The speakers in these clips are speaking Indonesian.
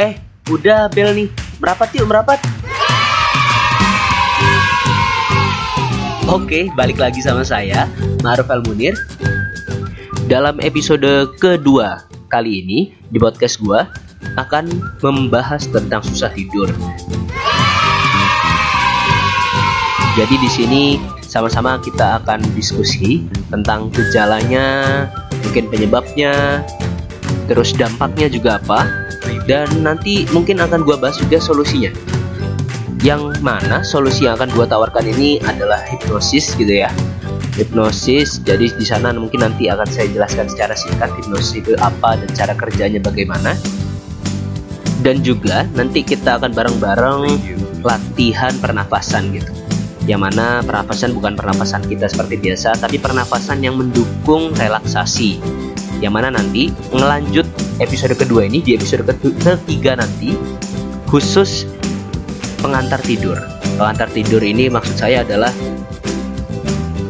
Eh, udah bel nih. Merapat yuk, merapat. Oke, balik lagi sama saya, Maruf Munir. Dalam episode kedua kali ini di podcast gua akan membahas tentang susah tidur. Jadi di sini sama-sama kita akan diskusi tentang gejalanya, mungkin penyebabnya, terus dampaknya juga apa, dan nanti mungkin akan gue bahas juga solusinya. Yang mana solusi yang akan gue tawarkan ini adalah hipnosis gitu ya. Hipnosis jadi di sana mungkin nanti akan saya jelaskan secara singkat hipnosis itu apa dan cara kerjanya bagaimana. Dan juga nanti kita akan bareng-bareng latihan pernafasan gitu. Yang mana pernafasan bukan pernafasan kita seperti biasa tapi pernafasan yang mendukung relaksasi yang mana nanti ngelanjut episode kedua ini di episode ketiga nanti khusus pengantar tidur. Pengantar tidur ini maksud saya adalah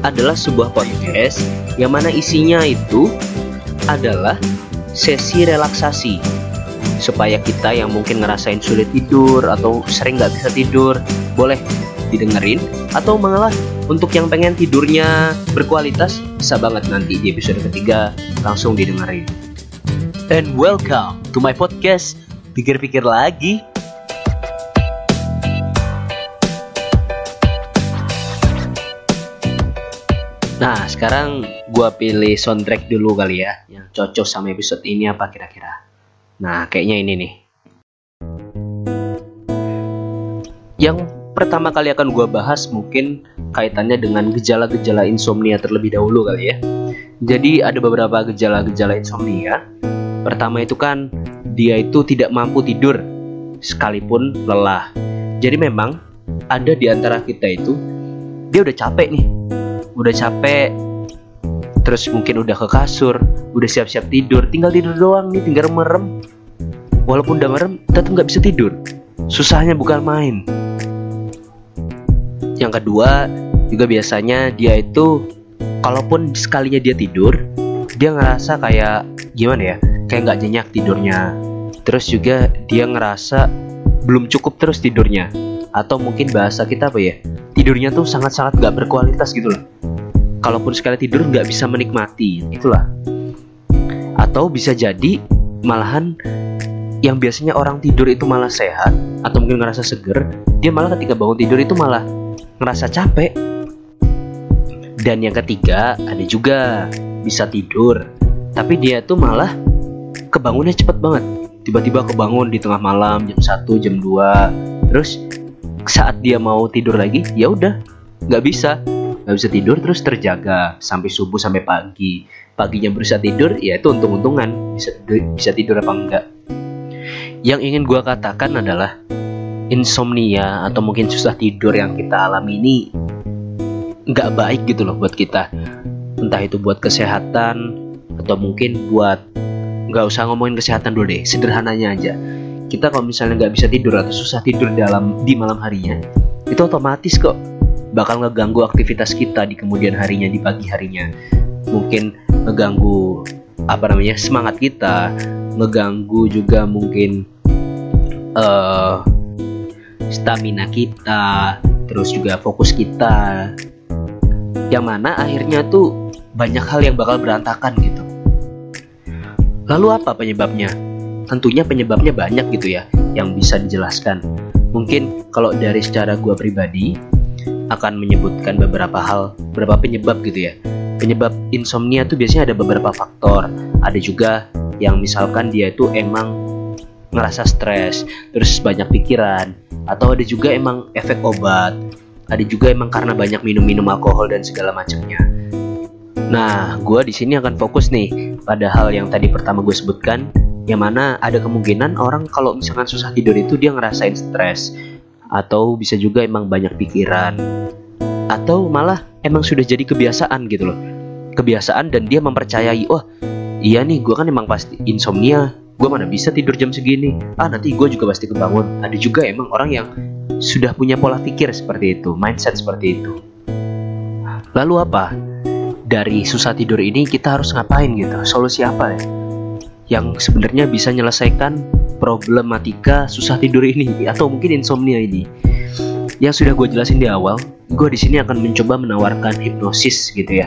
adalah sebuah podcast yang mana isinya itu adalah sesi relaksasi supaya kita yang mungkin ngerasain sulit tidur atau sering nggak bisa tidur boleh didengerin atau malah untuk yang pengen tidurnya berkualitas bisa banget nanti di episode ketiga langsung didengerin. And welcome to my podcast. Pikir-pikir lagi. Nah, sekarang gua pilih soundtrack dulu kali ya, yang cocok sama episode ini apa kira-kira. Nah, kayaknya ini nih. Yang pertama kali akan gua bahas mungkin kaitannya dengan gejala-gejala insomnia terlebih dahulu kali ya. Jadi ada beberapa gejala-gejala insomnia Pertama itu kan dia itu tidak mampu tidur sekalipun lelah. Jadi memang ada di antara kita itu dia udah capek nih. Udah capek terus mungkin udah ke kasur, udah siap-siap tidur, tinggal tidur doang nih, tinggal merem. Walaupun udah merem, tetap nggak bisa tidur. Susahnya bukan main. Yang kedua, juga biasanya dia itu kalaupun sekalinya dia tidur, dia ngerasa kayak gimana ya? kayak nggak nyenyak tidurnya. Terus juga dia ngerasa belum cukup terus tidurnya. Atau mungkin bahasa kita apa ya tidurnya tuh sangat-sangat nggak berkualitas gitu loh. Kalaupun sekali tidur nggak bisa menikmati itulah. Atau bisa jadi malahan yang biasanya orang tidur itu malah sehat atau mungkin ngerasa seger dia malah ketika bangun tidur itu malah ngerasa capek. Dan yang ketiga ada juga bisa tidur. Tapi dia tuh malah kebangunnya cepet banget. Tiba-tiba kebangun di tengah malam jam 1 jam 2 terus saat dia mau tidur lagi ya udah nggak bisa. Nggak bisa tidur terus terjaga sampai subuh sampai pagi. Paginya berusaha tidur ya itu untung-untungan. Bisa bisa tidur apa enggak? Yang ingin gua katakan adalah insomnia atau mungkin susah tidur yang kita alami ini nggak baik gitu loh buat kita. Entah itu buat kesehatan atau mungkin buat nggak usah ngomongin kesehatan dulu deh sederhananya aja. Kita kalau misalnya nggak bisa tidur atau susah tidur dalam di malam harinya itu otomatis kok bakal ngeganggu aktivitas kita di kemudian harinya di pagi harinya. Mungkin ngeganggu apa namanya semangat kita ngeganggu juga mungkin uh, stamina kita terus juga fokus kita yang mana akhirnya tuh banyak hal yang bakal berantakan gitu Lalu apa penyebabnya? Tentunya penyebabnya banyak gitu ya yang bisa dijelaskan. Mungkin kalau dari secara gua pribadi akan menyebutkan beberapa hal, beberapa penyebab gitu ya. Penyebab insomnia tuh biasanya ada beberapa faktor. Ada juga yang misalkan dia itu emang ngerasa stres, terus banyak pikiran, atau ada juga emang efek obat, ada juga emang karena banyak minum-minum alkohol dan segala macamnya. Nah, gue di sini akan fokus nih pada hal yang tadi pertama gue sebutkan, yang mana ada kemungkinan orang kalau misalkan susah tidur itu dia ngerasain stres, atau bisa juga emang banyak pikiran, atau malah emang sudah jadi kebiasaan gitu loh, kebiasaan dan dia mempercayai, wah iya nih gue kan emang pasti insomnia, gue mana bisa tidur jam segini, ah nanti gue juga pasti kebangun. Ada juga emang orang yang sudah punya pola pikir seperti itu, mindset seperti itu. Lalu apa? dari susah tidur ini kita harus ngapain gitu solusi apa ya yang sebenarnya bisa menyelesaikan problematika susah tidur ini atau mungkin insomnia ini. Yang sudah gue jelasin di awal, gue di sini akan mencoba menawarkan hipnosis gitu ya.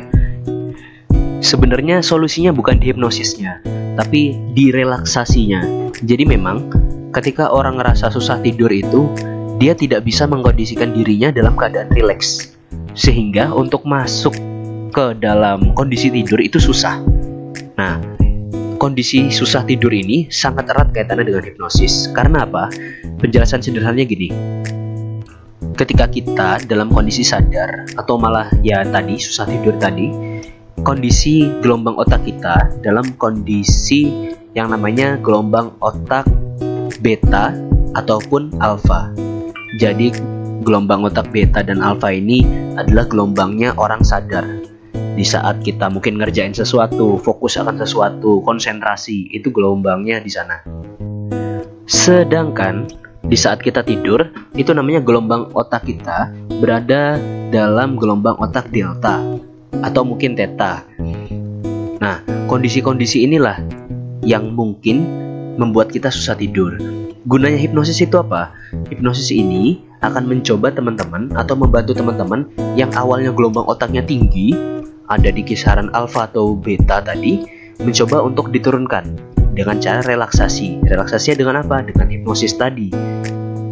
Sebenarnya solusinya bukan di hipnosisnya, tapi di relaksasinya. Jadi memang ketika orang ngerasa susah tidur itu, dia tidak bisa mengkondisikan dirinya dalam keadaan rileks. Sehingga untuk masuk ke dalam kondisi tidur itu susah. Nah, kondisi susah tidur ini sangat erat kaitannya dengan hipnosis. Karena apa? Penjelasan sederhananya gini. Ketika kita dalam kondisi sadar atau malah ya tadi susah tidur tadi, kondisi gelombang otak kita dalam kondisi yang namanya gelombang otak beta ataupun alfa. Jadi gelombang otak beta dan alfa ini adalah gelombangnya orang sadar di saat kita mungkin ngerjain sesuatu, fokus akan sesuatu, konsentrasi, itu gelombangnya di sana. Sedangkan di saat kita tidur, itu namanya gelombang otak kita berada dalam gelombang otak delta atau mungkin theta. Nah, kondisi-kondisi inilah yang mungkin membuat kita susah tidur. Gunanya hipnosis itu apa? Hipnosis ini akan mencoba teman-teman atau membantu teman-teman yang awalnya gelombang otaknya tinggi ada di kisaran alfa atau beta tadi mencoba untuk diturunkan dengan cara relaksasi. Relaksasinya dengan apa? Dengan hipnosis tadi.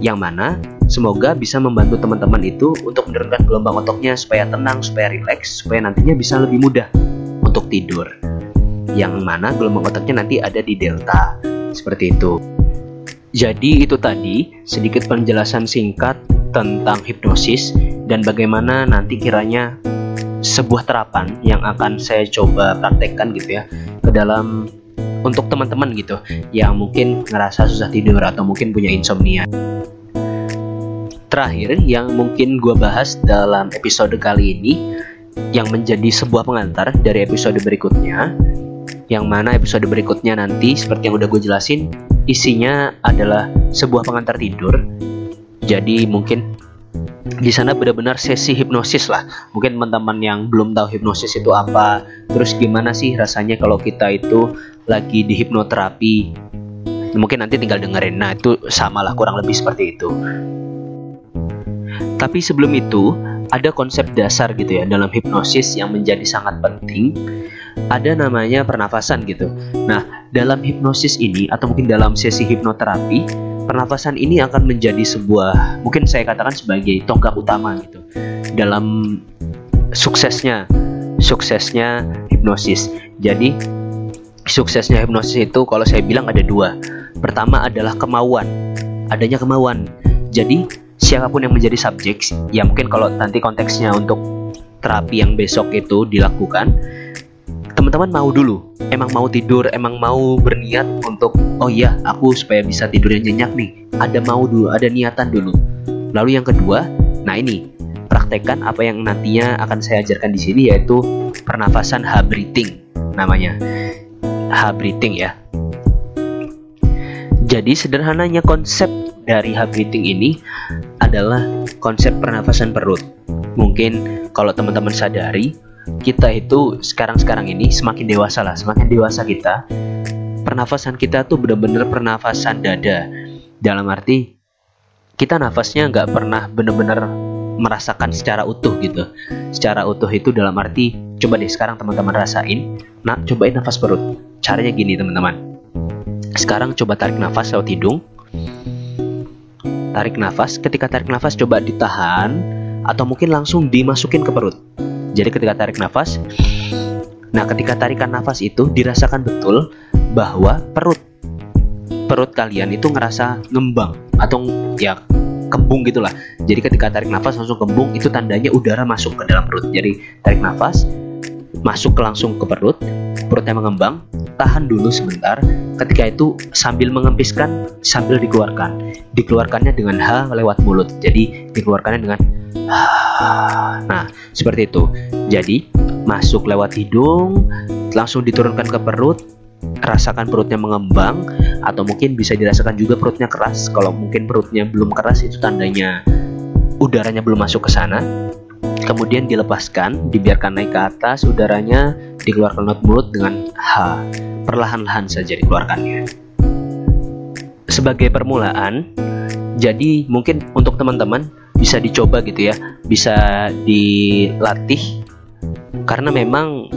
Yang mana semoga bisa membantu teman-teman itu untuk menurunkan gelombang otaknya supaya tenang, supaya rileks, supaya nantinya bisa lebih mudah untuk tidur. Yang mana gelombang otaknya nanti ada di delta. Seperti itu. Jadi itu tadi sedikit penjelasan singkat tentang hipnosis dan bagaimana nanti kiranya sebuah terapan yang akan saya coba praktekkan gitu ya ke dalam untuk teman-teman gitu yang mungkin ngerasa susah tidur atau mungkin punya insomnia. Terakhir yang mungkin gue bahas dalam episode kali ini yang menjadi sebuah pengantar dari episode berikutnya yang mana episode berikutnya nanti seperti yang udah gue jelasin isinya adalah sebuah pengantar tidur jadi mungkin di sana benar-benar sesi hipnosis lah. Mungkin teman-teman yang belum tahu hipnosis itu apa, terus gimana sih rasanya kalau kita itu lagi di hipnoterapi. Mungkin nanti tinggal dengerin. Nah, itu samalah kurang lebih seperti itu. Tapi sebelum itu, ada konsep dasar gitu ya dalam hipnosis yang menjadi sangat penting. Ada namanya pernafasan gitu. Nah, dalam hipnosis ini atau mungkin dalam sesi hipnoterapi pernafasan ini akan menjadi sebuah mungkin saya katakan sebagai tonggak utama gitu dalam suksesnya suksesnya hipnosis. Jadi suksesnya hipnosis itu kalau saya bilang ada dua. Pertama adalah kemauan, adanya kemauan. Jadi siapa pun yang menjadi subjek, ya mungkin kalau nanti konteksnya untuk terapi yang besok itu dilakukan, teman-teman mau dulu emang mau tidur emang mau berniat untuk oh iya aku supaya bisa tidur yang nyenyak nih ada mau dulu ada niatan dulu lalu yang kedua nah ini praktekkan apa yang nantinya akan saya ajarkan di sini yaitu pernafasan H namanya H breathing ya jadi sederhananya konsep dari H breathing ini adalah konsep pernafasan perut mungkin kalau teman-teman sadari kita itu sekarang-sekarang ini semakin dewasa lah, semakin dewasa kita, pernafasan kita tuh bener-bener pernafasan dada. Dalam arti kita nafasnya nggak pernah bener-bener merasakan secara utuh gitu. Secara utuh itu dalam arti coba deh sekarang teman-teman rasain, nah cobain nafas perut. Caranya gini teman-teman. Sekarang coba tarik nafas lewat hidung. Tarik nafas, ketika tarik nafas coba ditahan atau mungkin langsung dimasukin ke perut jadi ketika tarik nafas, nah ketika tarikan nafas itu dirasakan betul bahwa perut perut kalian itu ngerasa ngembang atau ya kembung gitulah. Jadi ketika tarik nafas langsung kembung itu tandanya udara masuk ke dalam perut. Jadi tarik nafas masuk langsung ke perut, perutnya mengembang, tahan dulu sebentar. Ketika itu sambil mengempiskan sambil dikeluarkan. Dikeluarkannya dengan H lewat mulut. Jadi dikeluarkannya dengan Nah, seperti itu. Jadi, masuk lewat hidung, langsung diturunkan ke perut, rasakan perutnya mengembang atau mungkin bisa dirasakan juga perutnya keras. Kalau mungkin perutnya belum keras itu tandanya udaranya belum masuk ke sana. Kemudian dilepaskan, dibiarkan naik ke atas, udaranya dikeluarkan lewat mulut dengan H. Perlahan-lahan saja dikeluarkannya. sebagai permulaan jadi mungkin untuk teman-teman bisa dicoba gitu ya bisa dilatih karena memang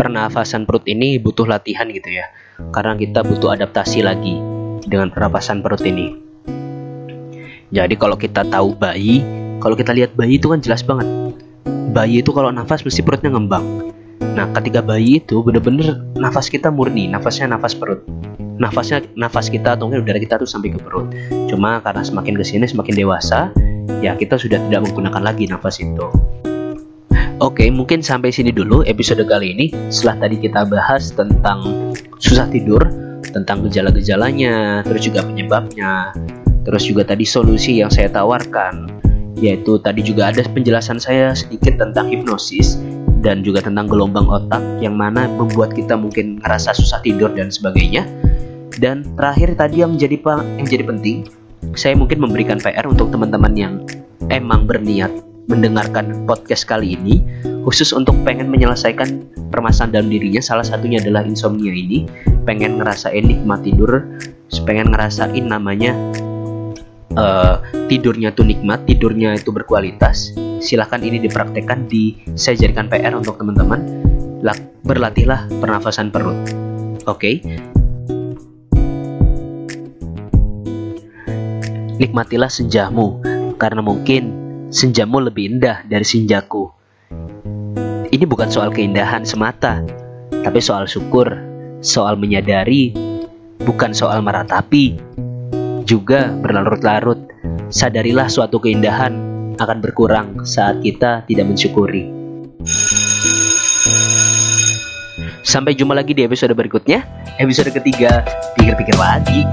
pernafasan perut ini butuh latihan gitu ya karena kita butuh adaptasi lagi dengan pernafasan perut ini jadi kalau kita tahu bayi kalau kita lihat bayi itu kan jelas banget bayi itu kalau nafas mesti perutnya ngembang. Nah ketika bayi itu bener-bener nafas kita murni nafasnya nafas perut. Nafasnya nafas kita atau mungkin udara kita tuh sampai ke perut. Cuma karena semakin ke sini semakin dewasa ya kita sudah tidak menggunakan lagi nafas itu. Oke, mungkin sampai sini dulu episode kali ini. Setelah tadi kita bahas tentang susah tidur, tentang gejala-gejalanya, terus juga penyebabnya, terus juga tadi solusi yang saya tawarkan, yaitu tadi juga ada penjelasan saya sedikit tentang hipnosis dan juga tentang gelombang otak yang mana membuat kita mungkin ngerasa susah tidur dan sebagainya. Dan terakhir tadi yang menjadi yang jadi penting, saya mungkin memberikan PR untuk teman-teman yang emang berniat mendengarkan podcast kali ini khusus untuk pengen menyelesaikan permasalahan dalam dirinya salah satunya adalah insomnia ini pengen ngerasain nikmat tidur pengen ngerasain namanya uh, tidurnya tuh nikmat tidurnya itu berkualitas silahkan ini dipraktekkan di saya jadikan PR untuk teman-teman berlatihlah pernafasan perut oke okay? Nikmatilah senjamu, karena mungkin senjamu lebih indah dari senjaku. Ini bukan soal keindahan semata, tapi soal syukur, soal menyadari, bukan soal meratapi, juga berlarut-larut. Sadarilah suatu keindahan akan berkurang saat kita tidak mensyukuri. Sampai jumpa lagi di episode berikutnya, episode ketiga, pikir-pikir lagi.